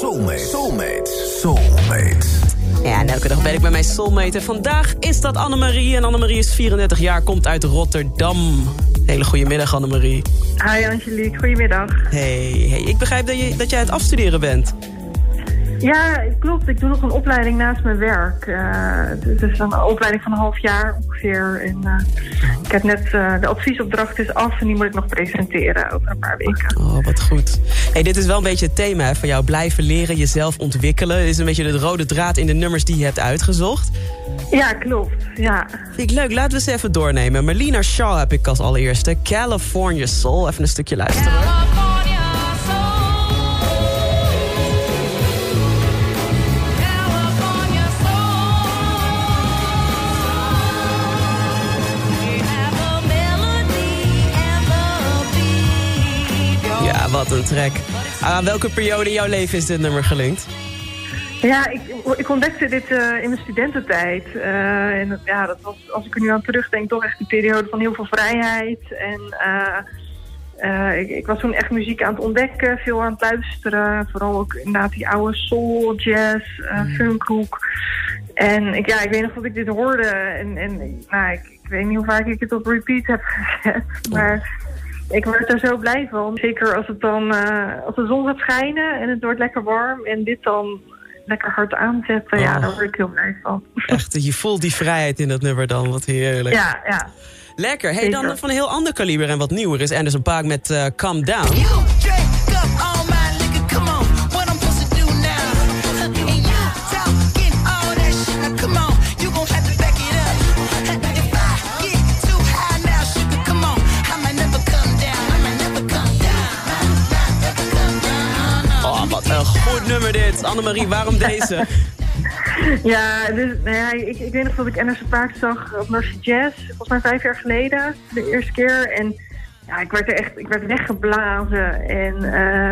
Soulmate. Soulmate. Soulmate. Ja, en elke dag ben ik bij mijn soulmate. En vandaag is dat Annemarie. En Annemarie is 34 jaar, komt uit Rotterdam. Hele goede middag, Annemarie. Hi Angelique, goedemiddag. Hey, hey, ik begrijp dat, je, dat jij aan het afstuderen bent. Ja, klopt. Ik doe nog een opleiding naast mijn werk. Uh, het is een opleiding van een half jaar ongeveer. En, uh, ik heb net, uh, de adviesopdracht is af en die moet ik nog presenteren over een paar weken. Oh, wat goed. Hey, dit is wel een beetje het thema hè, van jou. Blijven leren, jezelf ontwikkelen. Dit is een beetje de rode draad in de nummers die je hebt uitgezocht. Ja, klopt. Ja. Vind ik leuk. Laten we eens even doornemen. Melina Shaw heb ik als allereerste. California Soul. Even een stukje luisteren. Wat een track. Aan welke periode in jouw leven is dit nummer gelinkt? Ja, ik, ik ontdekte dit uh, in mijn studententijd. Uh, en ja, dat was, als ik er nu aan terugdenk, toch echt een periode van heel veel vrijheid. En uh, ik, ik, was toen echt muziek aan het ontdekken, veel aan het luisteren. Vooral ook inderdaad die oude soul, jazz, mm. funkhoek. En ik, ja, ik weet nog dat ik dit hoorde. En, en nou, ik, ik weet niet hoe vaak ik het op repeat heb gezet. Maar ik word er zo blij van. Zeker als, het dan, uh, als de zon gaat schijnen en het wordt lekker warm. En dit dan lekker hard aanzetten. Oh. Ja, daar word ik heel blij van. Echt, je voelt die vrijheid in dat nummer dan. Wat heerlijk. Ja, ja. Lekker. Hey, dan van een heel ander kaliber en wat nieuwer is Anderson Paak met uh, Calm Down. Dit. Annemarie, waarom deze? ja, dus, nou ja ik, ik weet nog dat ik Anderson Paak zag op Narsje Jazz. Volgens mij vijf jaar geleden. De eerste keer. En ja, ik werd er echt ik werd weggeblazen. En uh,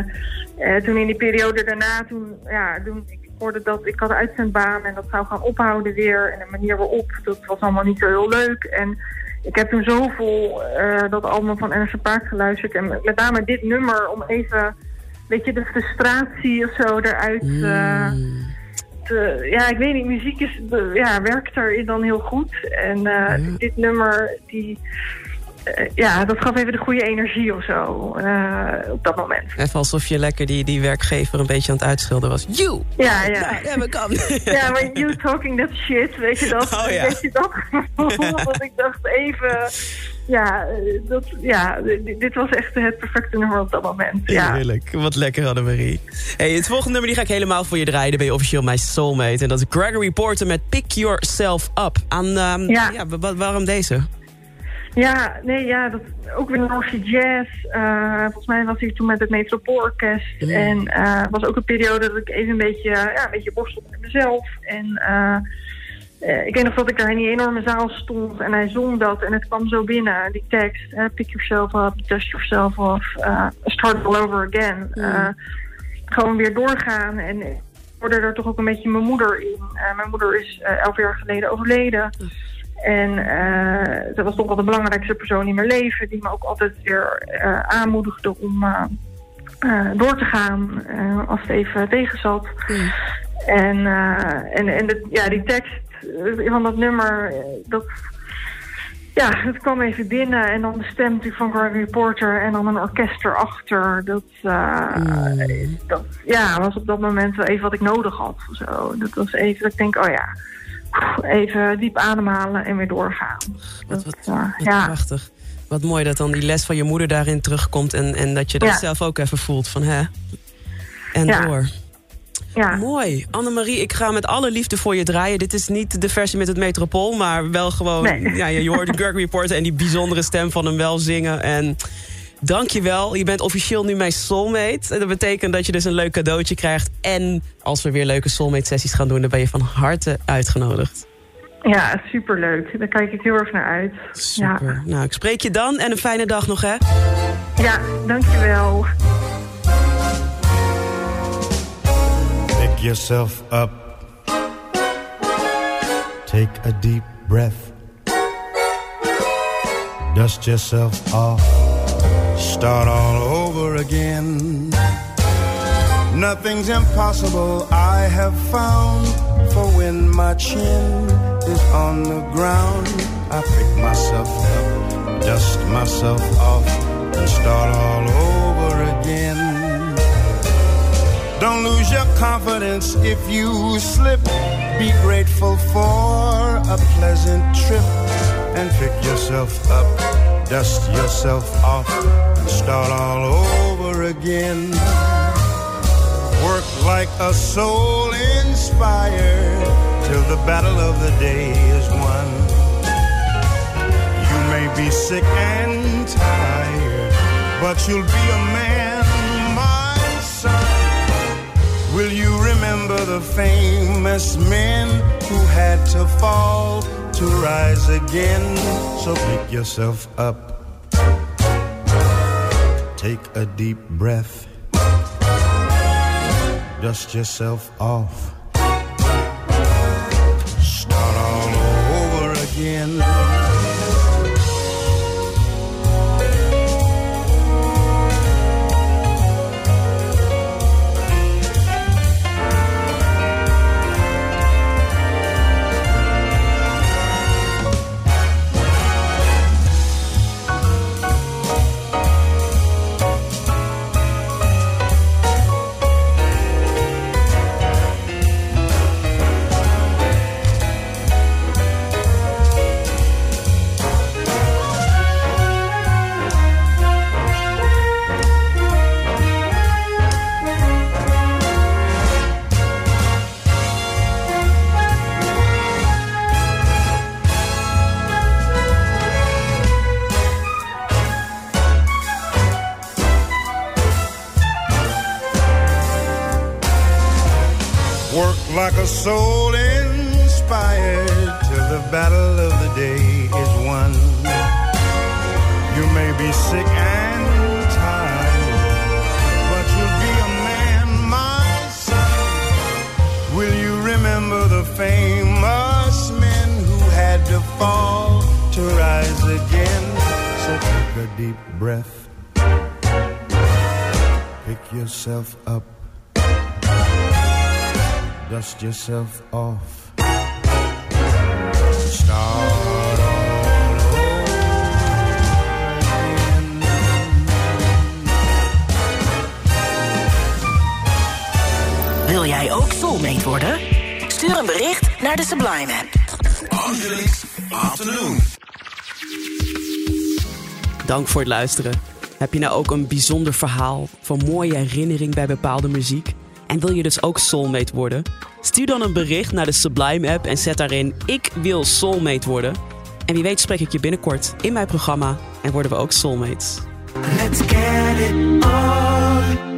uh, toen in die periode daarna, toen, ja, toen ik hoorde dat ik had uitzendbaan en dat zou gaan ophouden weer. En de manier waarop, dat was allemaal niet zo heel leuk. En ik heb toen zoveel uh, dat album van Anderson Paak geluisterd. En met name dit nummer om even weet je, de frustratie of zo eruit... Uh, te, ja, ik weet niet, muziek is, ja, werkt er dan heel goed. En uh, dit nummer, die... Uh, ja, dat gaf even de goede energie of zo op dat moment. Even alsof je lekker die, die werkgever een beetje aan het uitschilderen was. You! Ja, ja. Ja, we kan. ja, maar you talking that shit, weet je dat? Oh, ja. Weet je dat? Want ik dacht even ja, dat, ja, dit was echt het perfecte nummer op dat moment. Ja. Heerlijk, wat lekker Annemarie. Hey, het volgende nummer die ga ik helemaal voor je draaien. Dan ben je officieel mijn soulmate. En dat is Gregory Porter met Pick Yourself Up. Aan, um, ja. ja waarom deze? Ja, nee, ja, dat, ook weer een jazz. Uh, volgens mij was hij toen met het Metropoolorkest. Mm. En uh, was ook een periode dat ik even een beetje, ja, een beetje borstelde met mezelf. En... Uh, uh, ik weet nog dat ik daar in die enorme zaal stond en hij zong dat en het kwam zo binnen, die tekst. Uh, pick yourself up, dust yourself off, uh, start all over again. Mm. gewoon weer doorgaan en ik hoorde er toch ook een beetje mijn moeder in. mijn moeder is elf jaar geleden overleden. Mm. En dat was toch wel de belangrijkste persoon in mijn leven, die me ook altijd weer aanmoedigde om door te gaan als het even tegen zat. Mm. En, en, en de, ja, die tekst eh, van dat nummer, eh, dat, ja, het kwam even binnen. En dan de stem van Gregory Porter en dan een orkest erachter. Dat, uh, mm. dat ja, was op dat moment wel even wat ik nodig had. Zo. Dat was even dat ik denk, oh ja, even diep ademhalen en weer doorgaan. Wat, wat, uh, wat ja. prachtig. Wat mooi dat dan die les van je moeder daarin terugkomt... en, en dat je dat ja. zelf ook even voelt van, hè, en ja. door. Ja. Mooi. Annemarie, ik ga met alle liefde voor je draaien. Dit is niet de versie met het Metropool, maar wel gewoon... Nee. Ja, je hoort de Gregory Porter en die bijzondere stem van hem wel zingen. En dankjewel. Je bent officieel nu mijn soulmate. En dat betekent dat je dus een leuk cadeautje krijgt. En als we weer leuke soulmate-sessies gaan doen... dan ben je van harte uitgenodigd. Ja, superleuk. Daar kijk ik heel erg naar uit. Super. Nou, ik spreek je dan en een fijne dag nog, hè? Ja, dankjewel. Pick yourself up. Take a deep breath. Dust yourself off. Start all over again. Nothing's impossible, I have found. For when my chin is on the ground, I pick myself up, dust myself off, and start all over again. Don't lose your confidence if you slip. Be grateful for a pleasant trip and pick yourself up, dust yourself off, and start all over again. Work like a soul inspired till the battle of the day is won. You may be sick and tired, but you'll be a man, the famous men who had to fall to rise again? So pick yourself up. Take a deep breath. Dust yourself off. Start all over again. Work like a soul inspired till the battle of the day is won. You may be sick and tired, but you'll be a man, my son. Will you remember the famous men who had to fall to rise again? So take a deep breath, pick yourself up dust yourself off. Start all over again. Wil jij ook soulmate worden? Stuur een bericht naar de Sublime app. Afternoon. Dank voor het luisteren. Heb je nou ook een bijzonder verhaal van mooie herinnering bij bepaalde muziek? En wil je dus ook soulmate worden? Stuur dan een bericht naar de Sublime app en zet daarin ik wil soulmate worden. En wie weet spreek ik je binnenkort in mijn programma en worden we ook soulmates. Let's get it on.